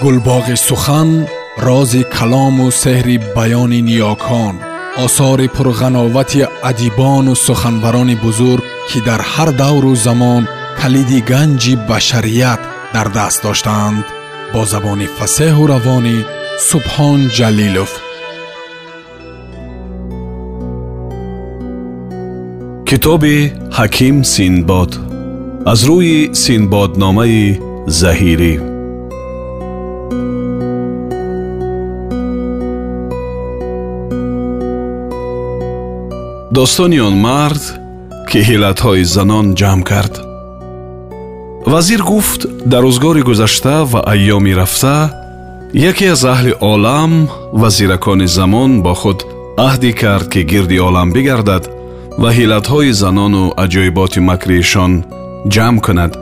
гулбоғи сухан рози калому сеҳри баёни ниёкон осори пурғановати адибону суханбарони бузург ки дар ҳар давру замон калиди ганҷи башарият дар даст доштаанд бо забони фасеҳу равонӣ субҳон ҷалилов китоби ҳаким синбод аз рӯи синбодномаи заҳирӣ достони он мард ки ҳилатҳои занон ҷамъ кард. Вазир гуфт дар рӯзгори гузашта ва айёми рафта яке аз аҳли олам ва зиракони замон бо худ аҳдӣ кард ки гирди олам бигардад ва ҳилатҳои занону аҷоиботи макриишон ҷамъ кунад.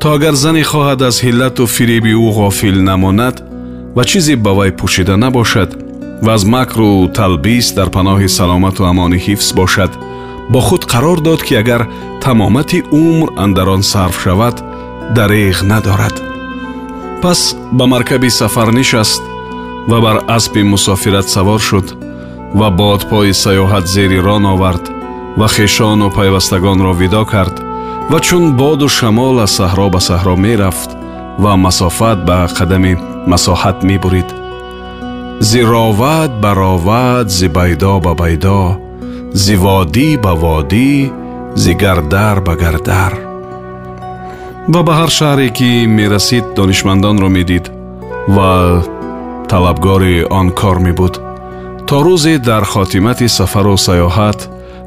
То агар зане хоҳад аз ҳиллату фиреби ӯ ғофил намонад ва чизе ба вай пӯшида набошад ва аз макру талбис дар паноҳи саломату амони ҳифз бошад. Бо худ қарор дод ки агар тамомати умр андар он сарф шавад дареғ надорад. Пас ба маркаби сафар нишаст ва бар аспи мусофират савор шуд ва бодпои саёҳат зери рон овард ва хешону пайвастагонро видо кард ва чун боду шамол аз саҳро ба саҳро мерафт ва масофат ба қадами масоҳат мебурид зи ровад ба ровад зи байдо ба байдо зи водӣ ба водӣ зи гардар ба гардар ва ба ҳар шаҳре ки мерасид донишмандонро медид ва талабгори он кор мебуд то рӯзе дар хотимати сафару саёҳат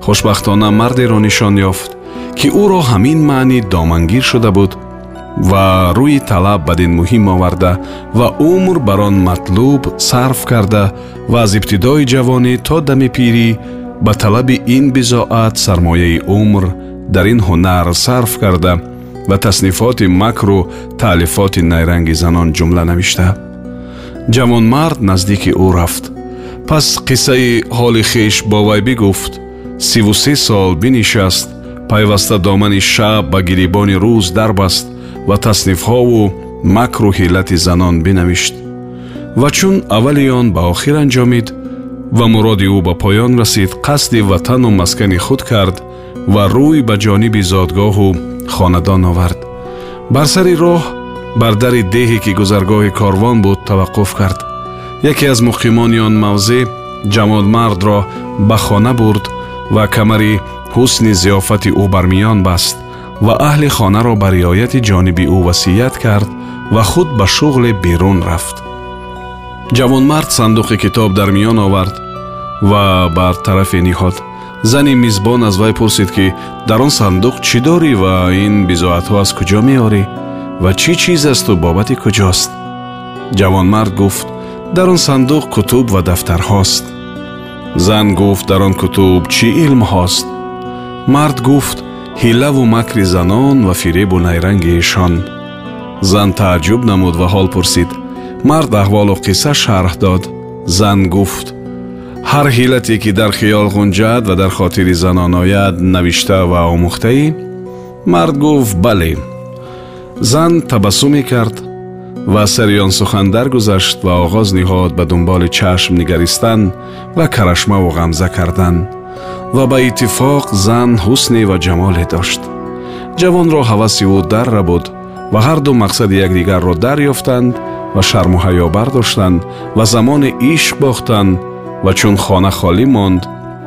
хушбахтона мардеро нишон ёфт ки ӯро ҳамин маънӣ домангир шуда буд ва рӯи талаб бадин муҳим оварда ва умр бар он матлуб сарф карда ва аз ибтидои ҷавонӣ то дами пирӣ ба талаби ин бизоат сармояи умр дар ин ҳунар сарф карда ва таснифоти макру таълифоти найранги занон ҷумла навишта. ҷавонмард наздики ӯ рафт. Пас қиссаи ҳоли хеш бо вай бигуфт. сиву се сол бинишаст. пайваста домани шаб ба гирибони рӯз дарбаст ва таснифҳову макру ҳиллати занон бинавишт. Ва чун аввали он ба охир анҷомид ва муроди ӯ ба поён расид қасди ватану маскани худ кард ва рӯй ба ҷониби зодгоҳу хонадон овард. Бар сари роҳ бар дари деҳе ки гузаргоҳи корвон буд таваққуф кард. Яке аз муқимони он мавзеъ ҷамолмардро ба хона бурд ва камари ҳусни зиёфати ӯ و اهل خانه را بر رعایت جانب او وصیت کرد و خود به شغل بیرون رفت. جوان جوانمرد صندوق کتاب در میان آورد و بر طرف نهاد زن میزبان از وای پرسید که در آن صندوق چی داری و این بضاعتها از کجا میاری و چی چیز است و بابت کجاست؟ جوانمرد گفت در آن صندوق کتب و دفتر هاست. زن گفت در آن کتب چی علم هاست؟ مرد گفت ҳилаву макри занон ва фиребу найрангиашон зан тааҷҷуб намуд ва ҳол пурсид. Мард аҳволу қисса шарҳ дод. Зан гуфт. Ҳар ҳилате ки дар хиёл ғунҷад ва дар хотири занон ояд навишта ва омӯхтаӣ? Мард гуфт бале зан табассуме кард ва сари он сухан даргузашт ва оғоз ниҳод ба дунболи чашм нигаристан ва карашмаву ғамза кардан ва ба иттифоқ зан ҳусне ва ҷамоле дошт ҷавонро ҳаваси ӯ дарра буд ва ҳарду мақсади якдигарро дарёфтанд ва шарму ҳаё бардоштанд ва замони ишқ бохтанд ва чун хона холӣ монд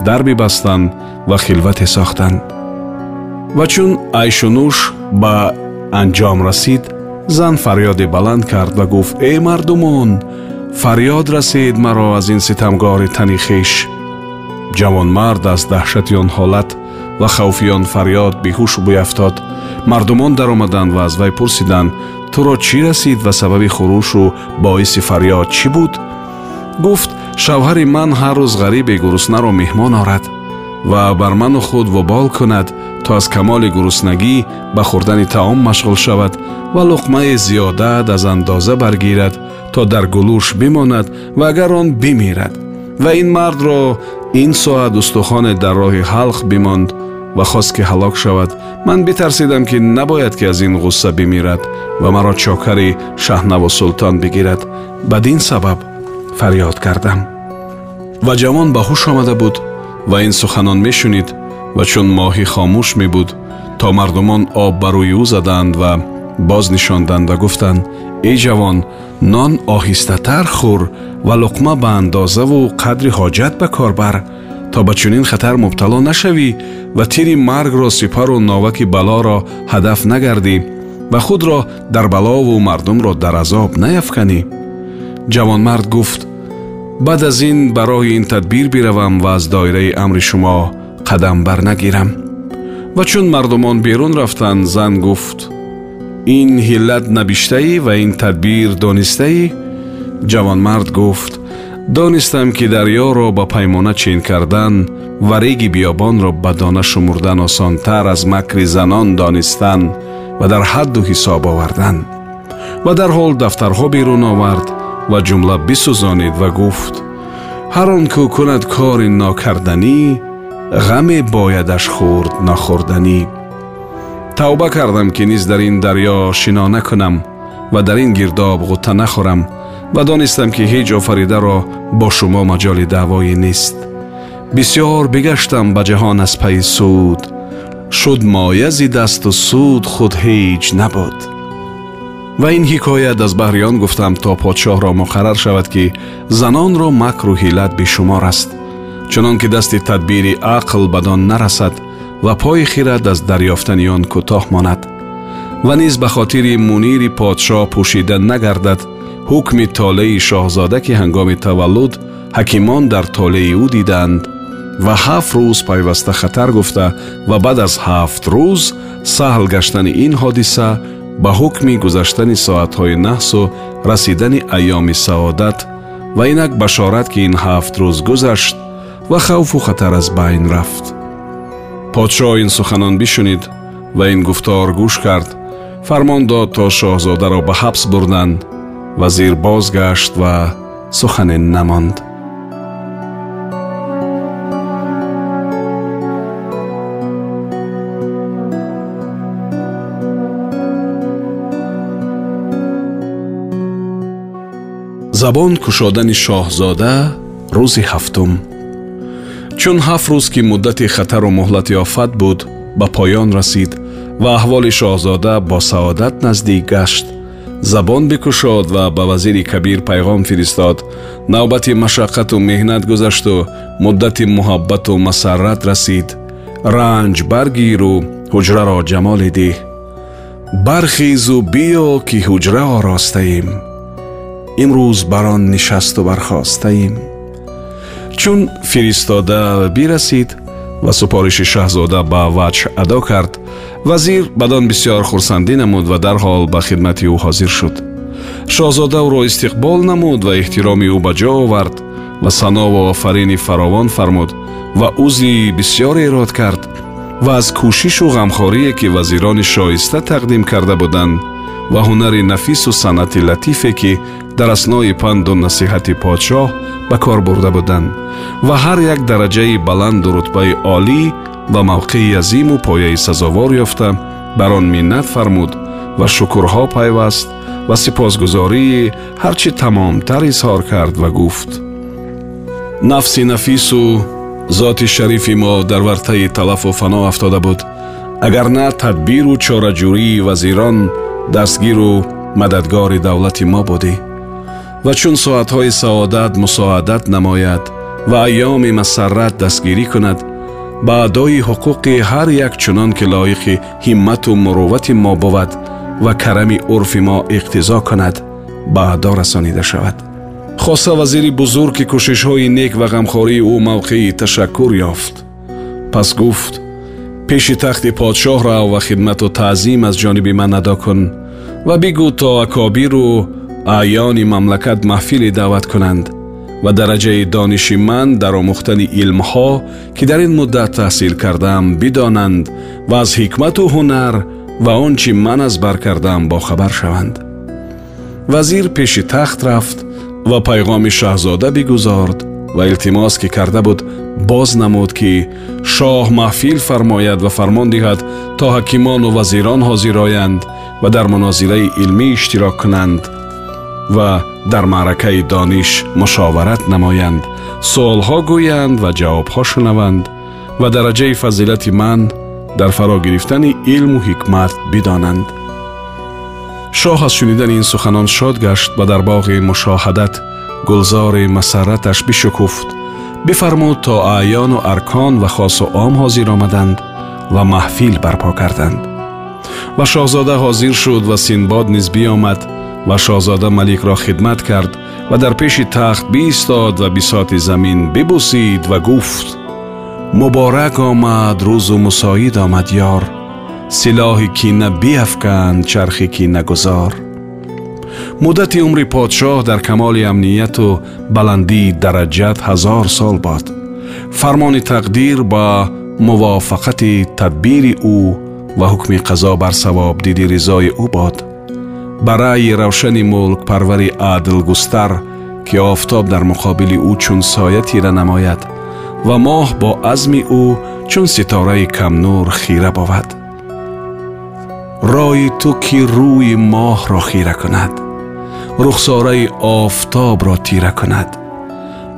дар бибастанд ва хилвате сохтанд ва чун айшунӯш ба анҷом расид зан фарёде баланд кард ва гуфт э мардумон фарёд расид маро аз ин ситамгори тани хеш ҷавонмард аз даҳшати он ҳолат ва хавфи он фарёд беҳуш бӯяфтод мардумон даромаданд ва аз вай пурсиданд туро чӣ расид ва сабаби хурушу боиси фарёд чӣ буд гуфт шавҳари ман ҳар рӯз ғарибе гуруснаро меҳмон орад ва бар ману худ вобол кунад то аз камоли гуруснагӣ ба хӯрдани таом машғул шавад ва луқмае зиёдат аз андоза баргирад то дар гулӯш бимонад ва агар он бимирад ва ин мардро ин соат устухоне дар роҳи ҳалқ бимонд ва хост ки ҳалок шавад ман битарсидам ки набояд ки аз ин ғусса бимирад ва маро чокари шаҳнаву султон бигирад бадин сабаб фарёд кардам ва ҷавон ба ҳуш омада буд ва ин суханон мешунид ва чун моҳӣ хомӯш мебуд то мардумон об ба рӯи ӯ заданд ва боз нишонданд ва гуфтанд эй ҷавон нон оҳистатар хӯр ва луқма ба андозаву қадри ҳоҷат ба кор бар то ба чунин хатар мубтало нашавӣ ва тири маргро сипару новаки балоро ҳадаф нагардӣ ва худро дар балову мардумро дар азоб наяфканӣ ҷавонмард гуфт баъд аз ин барои ин тадбир биравам ва аз доираи амри шумо қадам барнагирам ва чун мардумон берун рафтанд зан гуфт ин ҳиллат набиштаӣ ва ин тадбир донистаӣ ҷавонмард гуфт донистам ки дарьёро ба паймона чин кардан ва реги биёбонро ба дона шумурдан осонтар аз макри занон донистан ва дар ҳадду ҳисоб овардан ва дарҳол дафтарҳо берун овард ва ҷумла бисӯзонид ва гуфт ҳар он ку кунад кори нокарданӣ ғаме боядаш хӯрд нохӯрданӣ тавба кардам ки низ дар ин дарьё шино накунам ва дар ин гирдоб ғутта нахӯрам ва донистам ки ҳеҷ офаридаро бо шумо маҷоли даъвоӣ нест. Бисьёр бигаштам ба ҷаҳон аз пайи суд. Шуд моя зи дасту суд худ ҳеҷ набуд. Ва ин ҳикоят аз баҳри он гуфтам то подшоҳро муқаррар шавад ки занонро макру ҳилат бешумор аст. Чунон ки дасти тадбири ақл бадон нарасад ва пои хирад аз дарёфтани он кӯтоҳ монад ва низ ба хотири мунири подшоҳ пӯшида нагардад ҳукми толеи шоҳзода ки ҳангоми таваллуд ҳакимон дар толеи ӯ диданд ва ҳафт рӯз пайваста хатар гуфта ва баъд аз ҳафт рӯз саҳл гаштани ин ҳодиса ба ҳукми гузаштани соатҳои наҳсу расидани айёми саодат ва инак башорат ки ин ҳафт рӯз гузашт ва хавфу хатар аз байн рафт подшоҳ ин суханон бишунид ва ин гуфтор гӯш кард фармон дод то шоҳзодаро ба ҳабс бурданд вазир бозгашт ва сухане намонд забон кушодани шоҳзода рӯзи ҳафтум чун ҳафт рӯз ки муддати хатару муҳлати офат буд ба поён расид ва аҳволи шоҳзода бо саодат наздик гашт. Забон бикушод ва ба вазири кабир пайғом фиристод навбати машаққату меҳнат гузашту муддати муҳаббату масаррат расид. Ранҷ баргиру ҳуҷраро ҷамоле диҳ. Бархезу биё ки ҳуҷра оростаем. Имрӯз бар он нишасту бархостаем чун фиристода бирасид ва супориши шаҳзода ба ваҷҳ адо кард. Вазир бадон бисьёр хурсандӣ намуд ва дарҳол ба хидмати ӯ ҳозир шуд. Шоҳзода ӯро истиқбол намуд ва эҳтироми ӯ ба ҷо овард ва санову офарини фаровон фармуд ва узи бисьёр эрод кард. Ва аз кӯшишу ғамхорие ки вазирони шоиста тақдим карда буданд ва ҳунари нафису санъати латифе ки дар аснои панду насиҳати подшоҳ ба кор бурда буданд ва ҳар як дараҷаи баланду рутбаи олӣ ва мавқеи азиму пояи сазовор ёфта бар он миннат фармуд ва шукрҳо пайваст ва сипосгузории ҳарчи тамомтар изҳор кард ва гуфт. Нафси нафису зоти шарифи мо дар вартаи талафу фано афтода буд. Агар на тадбиру чораҷӯрии вазирон дастгиру мададгори давлати мо будӣ. Ва чун соатҳои саодат мусоадат намояд ва айёми масаррат дастгирӣ кунад ба адои ҳуқуқи ҳар як чунон ки лоиқи ҳиммату муруввати мо буд ва карами урфи мо иқтизо кунад ба адо расонида шавад. Хоса вазири бузург ки кӯшишҳои нек ва ғамхории ӯ мавқеи ташаккур ёфт. Пас гуфт пеши тахти подшоҳ рав ва хидмату таъзим аз ҷониби ман адо кун ва бигӯ то акобиру аъёни мамлакат маҳфиле даъват кунанд ва дараҷаи дониши ман дар омӯхтани илмҳо ки дар ин муддат таҳсил кардаам бидонанд ва аз ҳикмату ҳунар ва он чи ман аз бар кардаам бохабар шаванд вазир пеши тахт рафт ва пайғоми шаҳзода бигузорд ва илтимос ки карда буд боз намуд ки шоҳ маҳфил фармояд ва фармон диҳад то ҳакимону вазирон ҳозир оянд ва дар мунозираи илмӣ иштирок кунанд ва дар маъракаи дониш мушоварат намоянд суолҳо гӯянд ва ҷавобҳо шунаванд ва дараҷаи фазилати ман дар фаро гирифтани илму ҳикмат бидонанд шоҳ аз шунидани ин суханон шод гашт ва дар боғи мушоҳадат гулзори масарраташ бишукуфт бифармуд то аъёну аркон ва хосу ом ҳозир омаданд ва маҳфил барпо карданд ва шоҳзода ҳозир шуд ва синбод низ биомад ва шоҳзода маликро хидмат кард ва дар пеши тахт биистод ва бисоти замин бибусид ва гуфт муборак омад рӯзу мусоид омад ёр силоҳи кина биафканд чархи кинагузор муддати умри подшоҳ дар камоли амнияту баландии дараҷат ҳазор сол бод. Фармони тақдир ба мувофақати тадбири ӯ ва ҳукми қазо бар савобдиди ризои ӯ бод. Ба раъyi равшани мулкпарвари адлгустар ки офтоб дар муқобили ӯ чун соя тира намояд ва моҳ бо азми ӯ чун ситораи камнур хира бовад. Рои ту ки рӯи моҳро хира кунад رخساره آفتاب را تیره کند.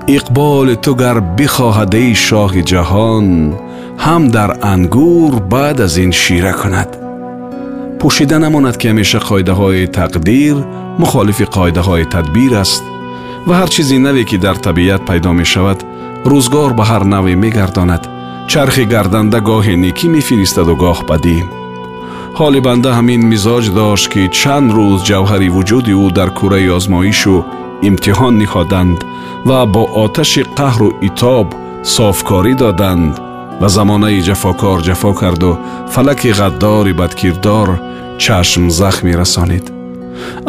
اقبال تو گر بخواهد ای شاه جهان هم در انگور بعد از این شیره کند. پوشیده نماند که همیشه قایده های تقدیر مخالف قایده های تدبیر است و هر چیزی نوی که در طبیعت پیدا می شود روزگار به هر نوی می گرداند چرخ گردنده گاه نیکی می فیرستد و گاه بدیم. Ҳоли банда ҳамин мизоҷ дошт ки чанд рӯз ҷавҳари вуҷуди ӯ дар кураи озмоишу имтиҳон ниҳоданд ва бо оташи қаҳру итоб софкорӣ доданд ва замонаи ҷафокор ҷафо карду. Фалаки ғаддори бадкирдор чашм захмӣ расонид.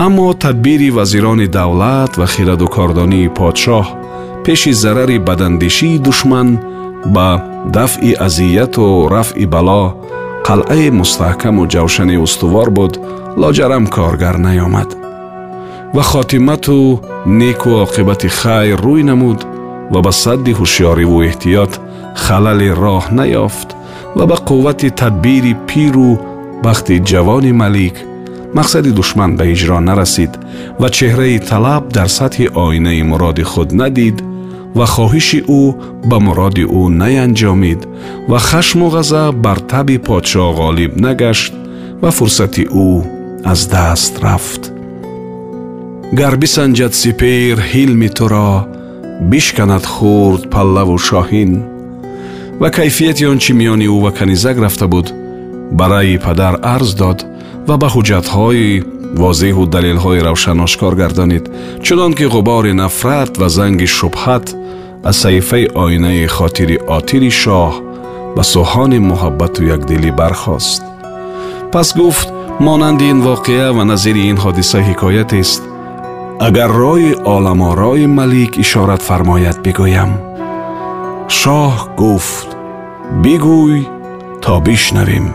Аммо тадбири вазирони давлат ва хираду кордонии подшоҳ пеши зарари бадандешии душман ба дафъи азияту рафъи бало қалъаи мустаҳкаму ҷавшани устувор буд лоҷарам коргар наёмад ва хотимату неку оқибати хайр рӯй намуд ва ба садди ҳушёриву эҳтиёт халали роҳ наёфт ва ба қуввати тадбири пиру бахти ҷавони малик мақсади душман ба иҷро нарасид ва чеҳраи талаб дар сатҳи оинаи муроди худ надид ва хоҳиши ӯ ба муроди ӯ наянҷомид ва хашму ғазаб бар таби подшоҳ ғолиб нагашт ва фурсати ӯ аз даст рафт. Гар бисанҷад сипер ҳилми туро бишканад хурд паллаву шоҳин. Ва кайфияти он чӣ миёни ӯ ва канизак рафта буд ба раъи падар арз дод ва ба ҳуҷҷатҳои возеҳу далелҳои равшан ошкор гардонид чунон ки ғубори нафрат ва занги шубҳат аз саҳифаи оинаи хотири отири шоҳ ба сӯҳони муҳаббату якдилӣ бархост пас гуфт монанди ин воқеа ва назири ин ҳодиса ҳикоятест агар рои оламорои малик ишорат фармояд бигӯям шоҳ гуфт бигӯй то бишнавем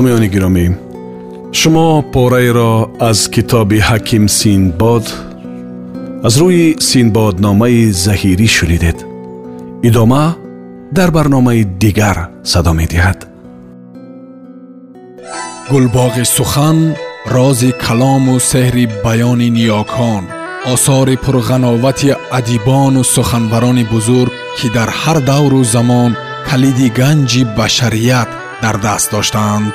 сомиёни гиромӣ шумо пораеро аз китоби ҳаким синдбод аз рӯи синбодномаи заҳирӣ шунидед идома дар барномаи дигар садо медиҳад гулбоғи сухан рози калому сеҳри баёни ниёкон осори пурғановати адибону суханбарони бузург ки дар ҳар давру замон калиди ганҷи башарият дар даст доштаанд